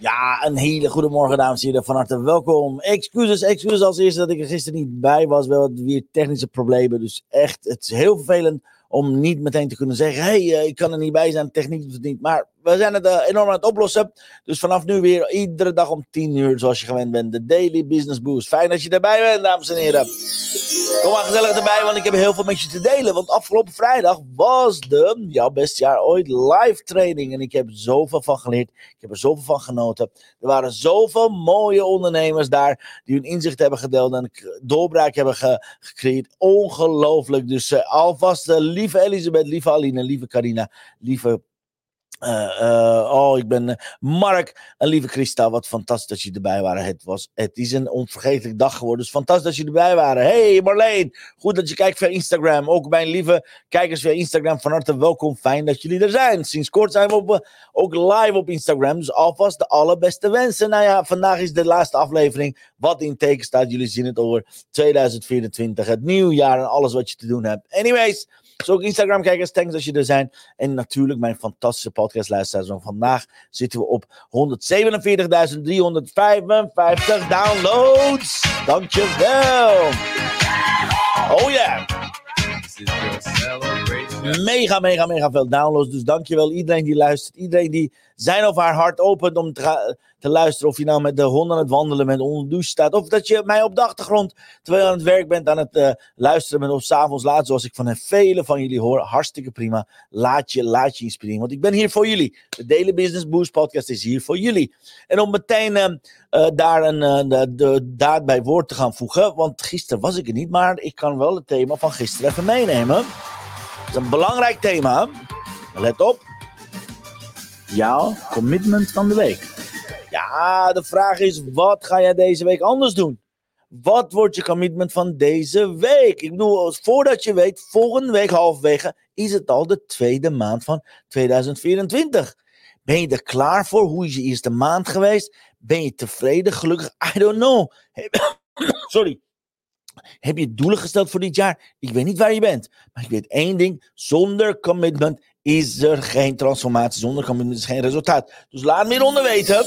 Ja, een hele goede morgen, dames en heren. Van harte welkom. Excuses, excuses als eerste dat ik er gisteren niet bij was. Wel weer technische problemen. Dus echt, het is heel vervelend om niet meteen te kunnen zeggen: hé, hey, ik kan er niet bij zijn, techniek doet het niet. Maar we zijn het uh, enorm aan het oplossen. Dus vanaf nu weer iedere dag om 10 uur, zoals je gewend bent, de Daily Business Boost. Fijn dat je erbij bent, dames en heren. Kom maar gezellig erbij, want ik heb heel veel met je te delen. Want afgelopen vrijdag was de jouw beste jaar ooit live training. En ik heb zoveel van geleerd. Ik heb er zoveel van genoten. Er waren zoveel mooie ondernemers daar die hun inzicht hebben gedeeld en doorbraak hebben gecreëerd. Ongelooflijk. Dus uh, alvast uh, lieve Elisabeth, lieve Aline, lieve Carina, lieve uh, uh, oh, ik ben uh, Mark en lieve Christa. Wat fantastisch dat je erbij waren. Het, was, het is een onvergetelijke dag geworden. Dus fantastisch dat je erbij waren. Hey Marleen, goed dat je kijkt via Instagram. Ook mijn lieve kijkers via Instagram, van harte welkom. Fijn dat jullie er zijn. Sinds kort zijn we ook live op Instagram. Dus alvast de allerbeste wensen. Nou ja, vandaag is de laatste aflevering. Wat in teken staat. Jullie zien het over 2024, het nieuwjaar en alles wat je te doen hebt. Anyways. Dus ook Instagram-kijkers, thanks dat je er zijn. En natuurlijk mijn fantastische podcastluisteraars. Want vandaag zitten we op 147.355 downloads. Dankjewel. Oh ja. Yeah. Mega, mega, mega veel downloads. Dus dankjewel iedereen die luistert. Iedereen die zijn of haar hart opent om te, te luisteren. Of je nou met de hond aan het wandelen met onder staat. Of dat je mij op de achtergrond, terwijl je aan het werk bent, aan het uh, luisteren bent. Of s'avonds laat, zoals ik van vele van jullie hoor. Hartstikke prima. Laat je, laat je inspireren. Want ik ben hier voor jullie. De Daily Business Boost podcast is hier voor jullie. En om meteen uh, uh, daar een de, de daad bij woord te gaan voegen. Want gisteren was ik er niet. Maar ik kan wel het thema van gisteren even meenemen. Is een belangrijk thema. Let op jouw commitment van de week. Ja, de vraag is: wat ga jij deze week anders doen? Wat wordt je commitment van deze week? Ik bedoel, voordat je weet, volgende week halverwege is het al de tweede maand van 2024. Ben je er klaar voor? Hoe is je eerste maand geweest? Ben je tevreden, gelukkig? I don't know. Sorry. Heb je doelen gesteld voor dit jaar? Ik weet niet waar je bent. Maar ik weet één ding: zonder commitment is er geen transformatie. Zonder commitment is geen resultaat. Dus laat me hieronder weten.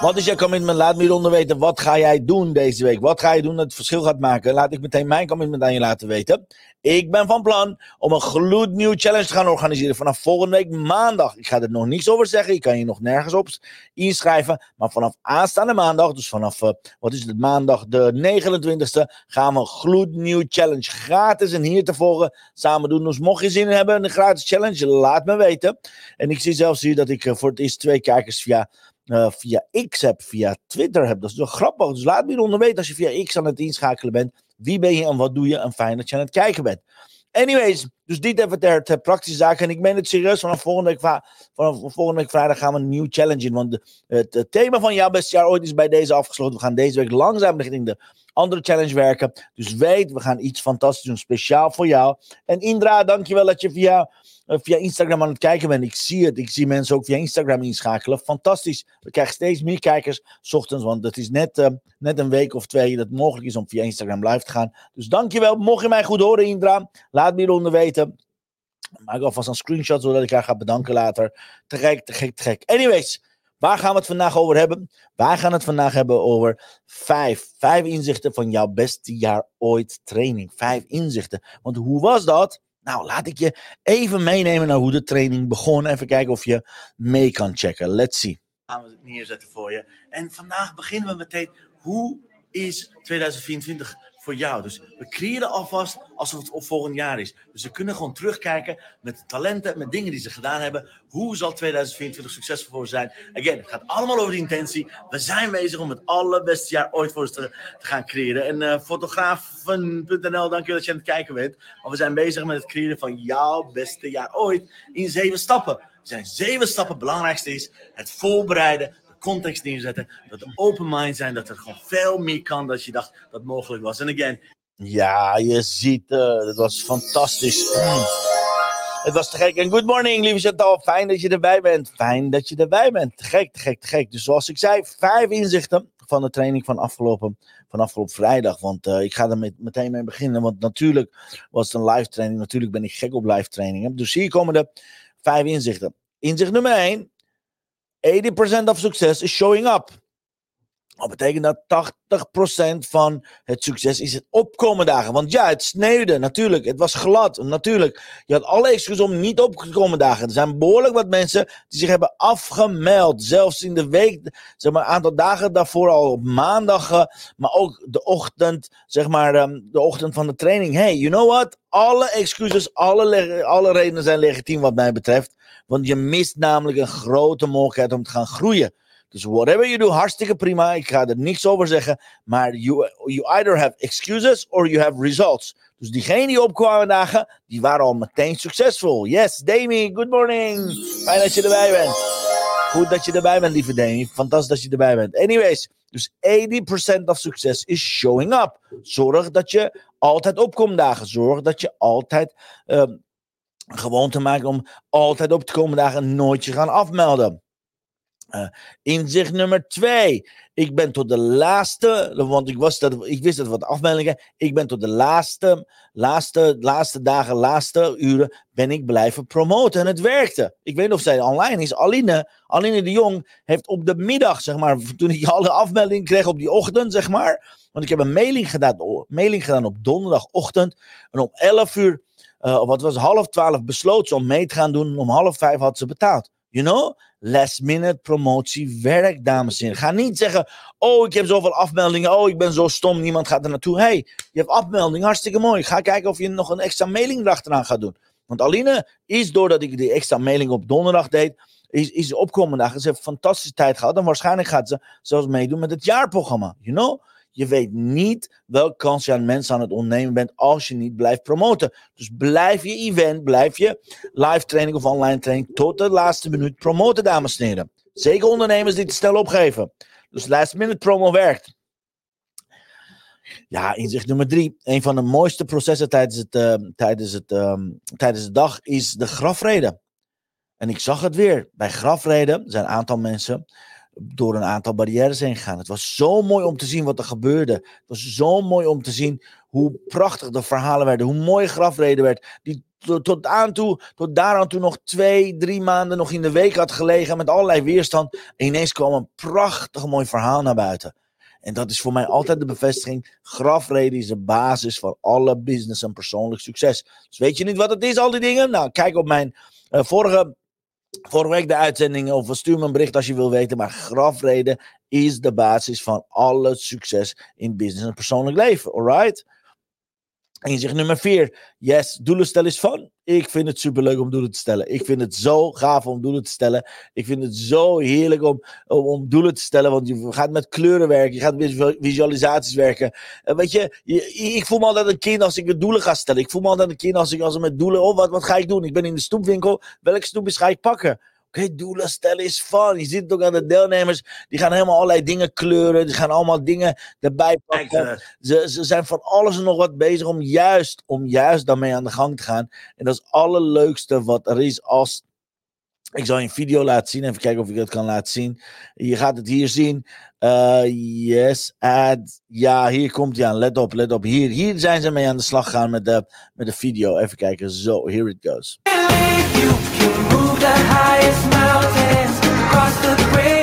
Wat is jouw commitment? Laat me hieronder weten. Wat ga jij doen deze week? Wat ga je doen dat het verschil gaat maken? Laat ik meteen mijn commitment aan je laten weten. Ik ben van plan om een gloednieuw challenge te gaan organiseren vanaf volgende week maandag. Ik ga er nog niets over zeggen. Je kan je nog nergens op inschrijven. Maar vanaf aanstaande maandag, dus vanaf, uh, wat is het, maandag de 29e, gaan we een gloednieuw challenge gratis en hier te volgen samen doen. Dus mocht je zin hebben in een gratis challenge, laat me weten. En ik zie zelfs hier dat ik uh, voor het eerst twee kijkers via uh, via X heb, via Twitter heb. Dat is wel grappig. Dus laat me hieronder weten als je via X aan het inschakelen bent. Wie ben je en wat doe je? En fijn dat je aan het kijken bent. Anyways, dus dit even ter, ter praktische zaken. En ik meen het serieus, vanaf volgende week, vanaf volgende vrijdag gaan we een nieuw challenge in. Want het, thema van jouw beste jaar ooit is bij deze afgesloten. We gaan deze week langzaam richting de andere challenge werken. Dus weet, we gaan iets fantastisch doen, speciaal voor jou. En Indra, dankjewel dat je via, via Instagram aan het kijken bent. Ik zie het, ik zie mensen ook via Instagram inschakelen. Fantastisch. We krijgen steeds meer kijkers, s ochtends, want het is net, uh, net een week of twee dat het mogelijk is om via Instagram live te gaan. Dus dankjewel. Mocht je mij goed horen, Indra, laat me hieronder weten. Maak alvast een screenshot, zodat ik haar ga bedanken later. Te gek, te gek, te gek. Anyways, Waar gaan we het vandaag over hebben? Wij gaan het vandaag hebben over vijf, vijf inzichten van jouw beste jaar ooit training. Vijf inzichten. Want hoe was dat? Nou, laat ik je even meenemen naar hoe de training begon. Even kijken of je mee kan checken. Let's see. Gaan we het neerzetten voor je. En vandaag beginnen we meteen. Hoe is 2024 voor jou. Dus we creëren alvast alsof het op volgend jaar is. Dus we kunnen gewoon terugkijken met talenten, met dingen die ze gedaan hebben. Hoe zal 2024 succesvol voor zijn? Again, het gaat allemaal over de intentie. We zijn bezig om het allerbeste jaar ooit voor ons te, gaan creëren. En uh, fotografen.nl, dankjewel dat je aan het kijken bent. Maar we zijn bezig met het creëren van jouw beste jaar ooit in zeven stappen. zijn zeven stappen. Het belangrijkste is het voorbereiden, de context neerzetten, dat open mind zijn, dat er gewoon veel meer kan dan je dacht dat mogelijk was. En again. Ja, je ziet, uh, het was fantastisch. Mm. Het was te gek. En good morning, lieve Chantal. Fijn dat je erbij bent. Fijn dat je erbij bent. Gek, gek, gek. Dus zoals ik zei, vijf inzichten van de training van afgelopen, van afgelopen vrijdag. Want uh, ik ga er met, meteen mee beginnen. Want natuurlijk was het een live training. Natuurlijk ben ik gek op live trainingen. Dus hier komen de vijf inzichten. Inzicht nummer 1. 80% of success is showing up. Dat betekent dat 80% van het succes is het opkomen dagen. Want ja, het sneeuwde, natuurlijk. Het was glad, natuurlijk. Je had alle excuses om niet op te komen dagen. Er zijn behoorlijk wat mensen die zich hebben afgemeld. Zelfs in de week, zeg maar, een aantal dagen daarvoor al op maandag. Maar ook de ochtend, zeg maar, ehm, de ochtend van de training. Hey, you know what? Alle excuses, alle, alle redenen zijn legitiem wat mij betreft. Want je mist namelijk een grote mogelijkheid om te gaan groeien. Dus whatever you do, hartstikke prima. Ik ga er niks over zeggen. Maar you, you either have excuses or you have results. Dus diegenen die opkwamen dagen, die waren al meteen succesvol. Yes, Demi, good morning. Fijn dat je erbij bent. Goed dat je erbij bent, lieve Demi. Fantastisch dat je erbij bent. Anyways, dus 80% of succes is showing up. Zorg dat je altijd opkomt dagen. Zorg dat je altijd um, gewoonte maakt om altijd op te komen dagen en nooit je gaan afmelden. Uh, inzicht nummer twee. Ik ben tot de laatste, want ik, was dat, ik wist dat wat afmeldingen. Ik ben tot de laatste, laatste, laatste dagen, laatste uren ben ik blijven promoten. En het werkte. Ik weet niet of zij online is. Aline, Aline de Jong heeft op de middag, zeg maar, toen ik alle afmeldingen kreeg op die ochtend, zeg maar. Want ik heb een mailing gedaan, mailing gedaan op donderdagochtend. En om 11 uur, uh, wat was half twaalf, besloot ze om mee te gaan doen. Om half vijf had ze betaald. You know? Last minute promotie werkt, dames en heren. Ga niet zeggen, oh, ik heb zoveel afmeldingen. Oh, ik ben zo stom, niemand gaat er naartoe. hey, je hebt afmelding, hartstikke mooi. Ga kijken of je nog een extra mailing erachteraan gaat doen. Want Aline is doordat ik die extra mailing op donderdag deed, is, is opkomende dagen. Ze heeft fantastische tijd gehad. En waarschijnlijk gaat ze zelfs meedoen met het jaarprogramma. You know? Je weet niet welke kans je aan mensen aan het ondernemen bent als je niet blijft promoten. Dus blijf je event, blijf je live training of online training tot de laatste minuut promoten, dames en heren. Zeker ondernemers die te snel opgeven. Dus last minute promo werkt. Ja, inzicht nummer drie. Een van de mooiste processen tijdens, het, uh, tijdens, het, uh, tijdens de dag is de grafreden. En ik zag het weer. Bij grafreden zijn een aantal mensen door een aantal barrières heen gegaan. Het was zo mooi om te zien wat er gebeurde. Het was zo mooi om te zien hoe prachtig de verhalen werden, hoe mooi grafreden werd. Die tot, aan toe, tot daaraan toe nog twee, drie maanden nog in de week had gelegen met allerlei weerstand. En ineens kwam een prachtig mooi verhaal naar buiten. En dat is voor mij altijd de bevestiging. Grafreden is de basis van alle business en persoonlijk succes. Dus weet je niet wat het is, al die dingen? Nou, kijk op mijn uh, vorige Vorige week de uitzending over stuur me een bericht als je wil weten. Maar grafreden is de basis van alle succes in business en persoonlijk leven. Alright? En je zegt nummer vier, yes, doelen stellen is fun. Ik vind het superleuk om doelen te stellen. Ik vind het zo gaaf om doelen te stellen. Ik vind het zo heerlijk om, om, om doelen te stellen. Want je gaat met kleuren werken. Je gaat met visualisaties werken. En weet je, ik voel me altijd een kind als ik doelen ga stellen. Ik voel me altijd een kind als ik als met doelen... Oh, wat, wat ga ik doen? Ik ben in de stoepwinkel. Welke snoepjes ga ik pakken? Oké, okay, doelen stellen is fun. Je ziet het ook aan de deelnemers. Die gaan helemaal allerlei dingen kleuren. Die gaan allemaal dingen erbij pakken. Ze, ze zijn van alles en nog wat bezig om juist, om juist daarmee aan de gang te gaan. En dat is het allerleukste wat er is als ik zal je een video laten zien. Even kijken of ik het kan laten zien. Je gaat het hier zien. Uh, yes, add. Ja, hier komt hij aan. Let op, let op. Hier, hier zijn ze mee aan de slag gegaan met de, met de video. Even kijken. Zo, here it goes. You. Can move the highest mountains, cross the greatest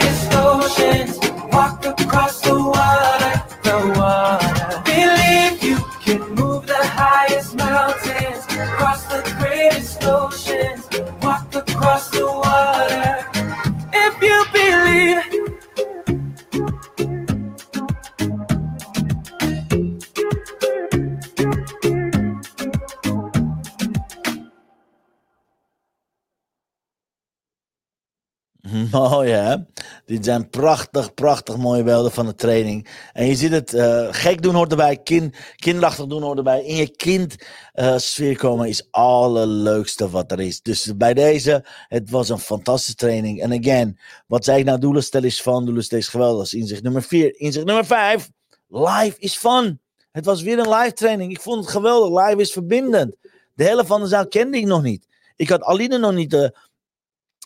Dit zijn prachtig, prachtig mooie beelden van de training. En je ziet het, uh, gek doen hoort erbij, kind, kinderachtig doen hoort erbij. In je kind uh, sfeer komen is allerleukste wat er is. Dus bij deze, het was een fantastische training. En again, wat zei ik nou, doelen stellen is van, doelen stellen is geweldig. Inzicht nummer vier. Inzicht nummer vijf, live is fun. Het was weer een live training. Ik vond het geweldig. Live is verbindend. De helft van de zaal kende ik nog niet. Ik had Aline nog niet uh,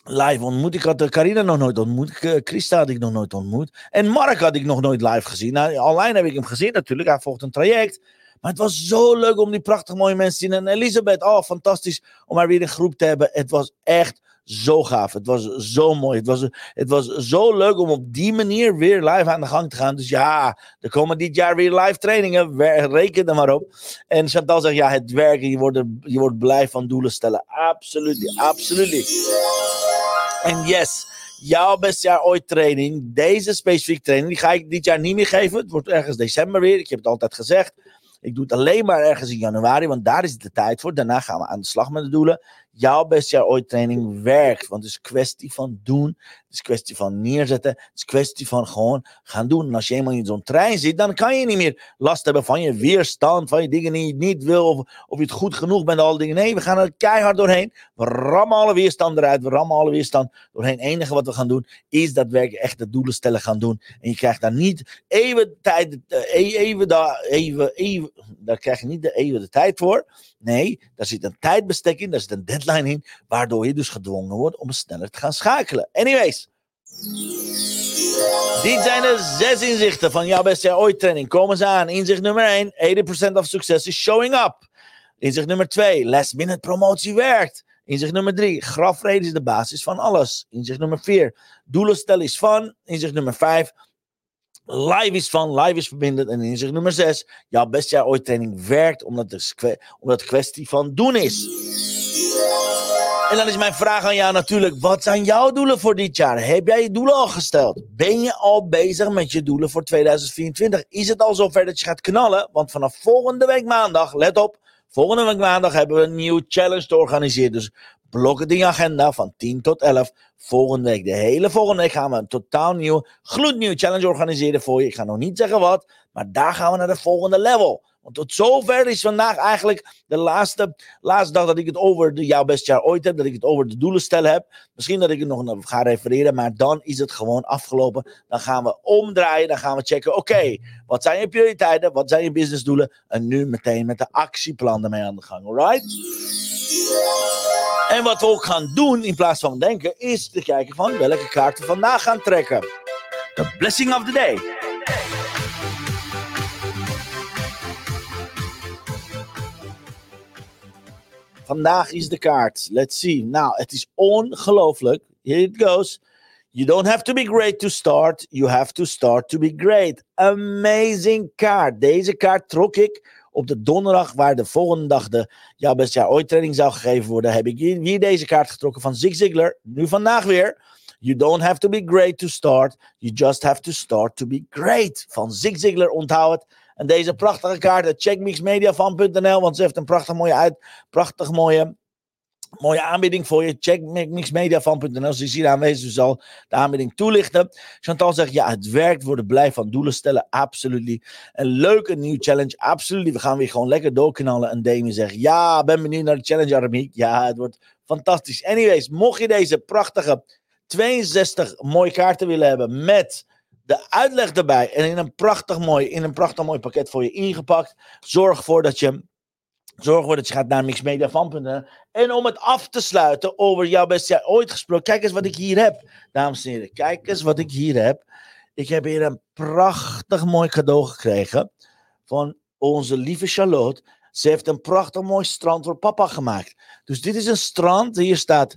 live ontmoet. Ik had uh, Carina nog nooit ontmoet. Uh, Christa had ik nog nooit ontmoet. En Mark had ik nog nooit live gezien. Nou, online heb ik hem gezien natuurlijk. Hij volgt een traject. Maar het was zo leuk om die prachtig mooie mensen te zien. En Elisabeth, oh fantastisch om haar weer een groep te hebben. Het was echt zo gaaf. Het was zo mooi. Het was, het was zo leuk om op die manier weer live aan de gang te gaan. Dus ja, er komen dit jaar weer live trainingen. Reken er maar op. En Chantal zegt, ja, het werken. Je wordt, je wordt blij van doelen stellen. Absoluut, absoluut. En yes, jouw best jaar ooit training. Deze specifieke training, die ga ik dit jaar niet meer geven. Het wordt ergens december weer. Ik heb het altijd gezegd. Ik doe het alleen maar ergens in januari, want daar is de tijd voor. Daarna gaan we aan de slag met de doelen jouw best jaar ooit training werkt. Want het is kwestie van doen. Het is kwestie van neerzetten. Het is kwestie van gewoon gaan doen. En als je eenmaal in zo'n trein zit, dan kan je niet meer last hebben van je weerstand, van je dingen die je niet wil, of, of je het goed genoeg bent, alle dingen. Nee, we gaan er keihard doorheen. We rammen alle weerstand eruit. We rammen alle weerstand doorheen. Het enige wat we gaan doen, is daadwerkelijk echt de doelen stellen gaan doen. En je krijgt daar niet even tijd, eh, e-, even, daar, even, even, daar krijg je niet de even de tijd voor. Nee, daar zit een tijdbestek in, daar zit een deadline in, waardoor je dus gedwongen wordt om sneller te gaan schakelen. Anyways. Dit zijn de zes inzichten van jouw beste jaar ooit training. Komen ze aan. Inzicht nummer 1, 80% of succes is showing up. Inzicht nummer 2, last minute promotie werkt. Inzicht nummer 3, grafreden is de basis van alles. Inzicht nummer 4, doelen stellen is van. Inzicht nummer 5, Live is van, live is verbindend. En inzicht nummer 6, jouw best jaar ooit training werkt omdat het, omdat het kwestie van doen is. En dan is mijn vraag aan jou natuurlijk, wat zijn jouw doelen voor dit jaar? Heb jij je doelen al gesteld? Ben je al bezig met je doelen voor 2024? Is het al zover dat je gaat knallen? Want vanaf volgende week maandag, let op, volgende week maandag hebben we een nieuwe challenge te organiseren. Dus blok het in je agenda van 10 tot 11. Volgende week, de hele volgende week gaan we een totaal nieuw, gloednieuw challenge organiseren voor je. Ik ga nog niet zeggen wat, maar daar gaan we naar de volgende level. Want tot zover is vandaag eigenlijk de laatste, laatste dag dat ik het over de jouw best jaar ooit heb. Dat ik het over de doelen stellen heb. Misschien dat ik het nog ga refereren, maar dan is het gewoon afgelopen. Dan gaan we omdraaien, dan gaan we checken. Oké, wat zijn je prioriteiten? Wat zijn je businessdoelen? En nu meteen met de actieplan ermee aan de gang, alright? En wat we ook gaan doen in plaats van denken, is te kijken van welke kaarten we vandaag gaan trekken. The blessing of the day. Vandaag is de kaart. Let's see. Nou, het is ongelooflijk. Here it goes. You don't have to be great to start. You have to start to be great. Amazing kaart. Deze kaart trok ik op de donderdag, waar de volgende dag de Ja Best Jaar Ooit training zou gegeven worden, heb ik hier deze kaart getrokken van Zig Ziglar. Nu vandaag weer. You don't have to be great to start. You just have to start to be great. Van Zig Ziglar, onthoud het. En deze prachtige kaart, checkmixmediafan.nl, want ze heeft een prachtig mooie, uit, prachtig mooie Mooie aanbieding voor je. Check mixmediafan.nl. Ze is hier aanwezig, dus zal de aanbieding toelichten. Chantal zegt, ja, het werkt. Worden blij van doelen stellen. Absoluut. Een leuke nieuwe challenge. Absoluut. We gaan weer gewoon lekker doorknallen. En Demi zegt, ja, ben benieuwd naar de challenge, Aramiek. Ja, het wordt fantastisch. Anyways, mocht je deze prachtige 62 mooie kaarten willen hebben met de uitleg erbij en in een prachtig mooi, in een prachtig mooi pakket voor je ingepakt. Zorg ervoor dat je Zorg ervoor dat je gaat naar mixmediafan.nl. En om het af te sluiten over jouw best jaar ooit gesproken. Kijk eens wat ik hier heb, dames en heren. Kijk eens wat ik hier heb. Ik heb hier een prachtig mooi cadeau gekregen van onze lieve Charlotte. Ze heeft een prachtig mooi strand voor papa gemaakt. Dus dit is een strand. Hier staat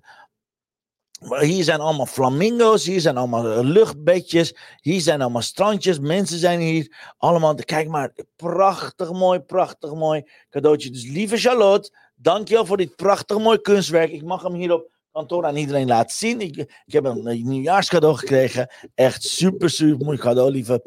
hier zijn allemaal flamingo's, hier zijn allemaal eh, luchtbedjes, hier zijn allemaal strandjes, mensen zijn hier allemaal. Kijk maar, prachtig mooi, prachtig mooi cadeautje. Dus lieve Charlotte, dankjewel voor dit prachtig mooi kunstwerk. Ik mag hem hier op kantoor aan iedereen laten zien. Ik, ik heb een, een nieuwjaarscadeau gekregen. Echt super, super mooi cadeau, lieve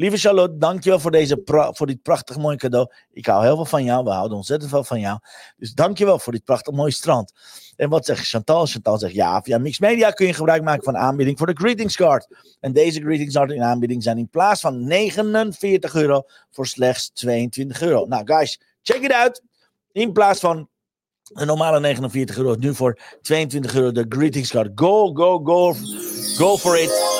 Lieve Charlotte, dankjewel voor, deze voor dit prachtig mooie cadeau. Ik hou heel veel van jou. We houden ontzettend veel van jou. Dus dankjewel voor dit prachtig mooie strand. En wat zegt Chantal? Chantal zegt ja, via Mix Media kun je gebruik maken van aanbieding voor de greetings card. En deze greetings card in aanbieding zijn in plaats van 49 euro voor slechts 22 euro. Nou guys, check it out. In plaats van de normale 49 euro, nu voor 22 euro de greetings card. Go, go, go, go for it.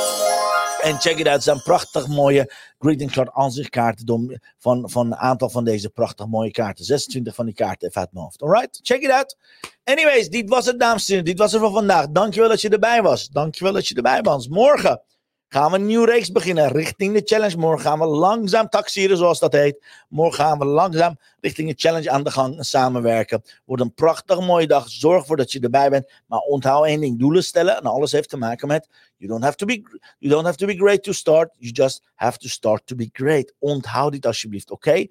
En check it out, het zijn prachtig mooie greeting card aanzichtkaarten van, van een aantal van deze prachtig mooie kaarten. 26 van die kaarten even uit mijn hoofd. Alright, check it out. Anyways, dit was het dames en heren. Dit was het voor vandaag. Dankjewel dat je erbij was. Dankjewel dat je erbij was. Morgen gaan we een nieuwe reeks beginnen richting de challenge. Morgen gaan we langzaam taxieren, zoals dat heet. Morgen gaan we langzaam richting de challenge aan de gang en samenwerken. Wordt een prachtig mooie dag. Zorg ervoor dat je erbij bent. Maar onthoud één ding: doelen stellen. En alles heeft te maken met: you don't have to be, you don't have to be great to start. You just have to start to be great. Onthoud dit alsjeblieft, oké?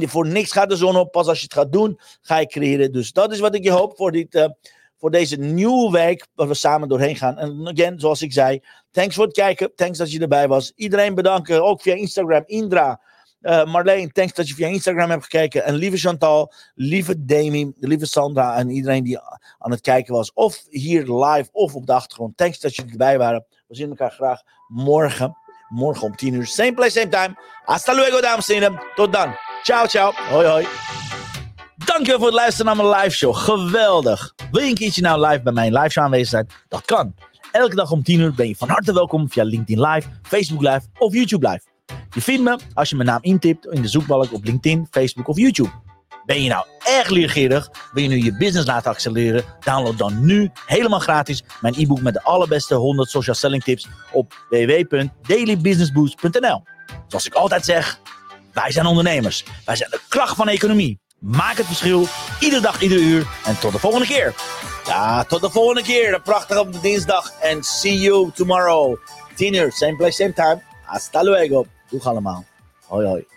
Voor niks gaat de zon op. Pas als je het gaat doen, ga je creëren. Dus dat is wat ik je hoop voor dit. Uh, voor deze nieuwe week waar we samen doorheen gaan. En again, zoals ik zei, thanks voor het kijken. Thanks dat je erbij was. Iedereen bedanken, ook via Instagram. Indra, uh, Marleen, thanks dat je via Instagram hebt gekeken. En lieve Chantal, lieve Demi, lieve Sandra en iedereen die aan het kijken was. Of hier live of op de achtergrond. Thanks dat jullie erbij waren. We zien elkaar graag morgen. Morgen om 10 uur. Same place, same time. Hasta luego, dames en heren. Tot dan. Ciao, ciao. Hoi, hoi. Dankjewel voor het luisteren naar mijn live show. Geweldig. Wil je een keertje nou live bij mijn live show aanwezig zijn? Dat kan. Elke dag om 10 uur ben je van harte welkom via LinkedIn Live, Facebook Live of YouTube Live. Je vindt me als je mijn naam intipt in de zoekbalk op LinkedIn, Facebook of YouTube. Ben je nou erg leergierig? Wil je nu je business laten accelereren? Download dan nu helemaal gratis mijn e-book met de allerbeste 100 social selling tips op www.dailybusinessboost.nl. Zoals ik altijd zeg, wij zijn ondernemers. Wij zijn de kracht van de economie. Maak het verschil, iedere dag, ieder uur. En tot de volgende keer. Ja, tot de volgende keer. Een prachtige dinsdag. En see you tomorrow. 10 uur, same place, same time. Hasta luego. Doeg allemaal. Hoi hoi.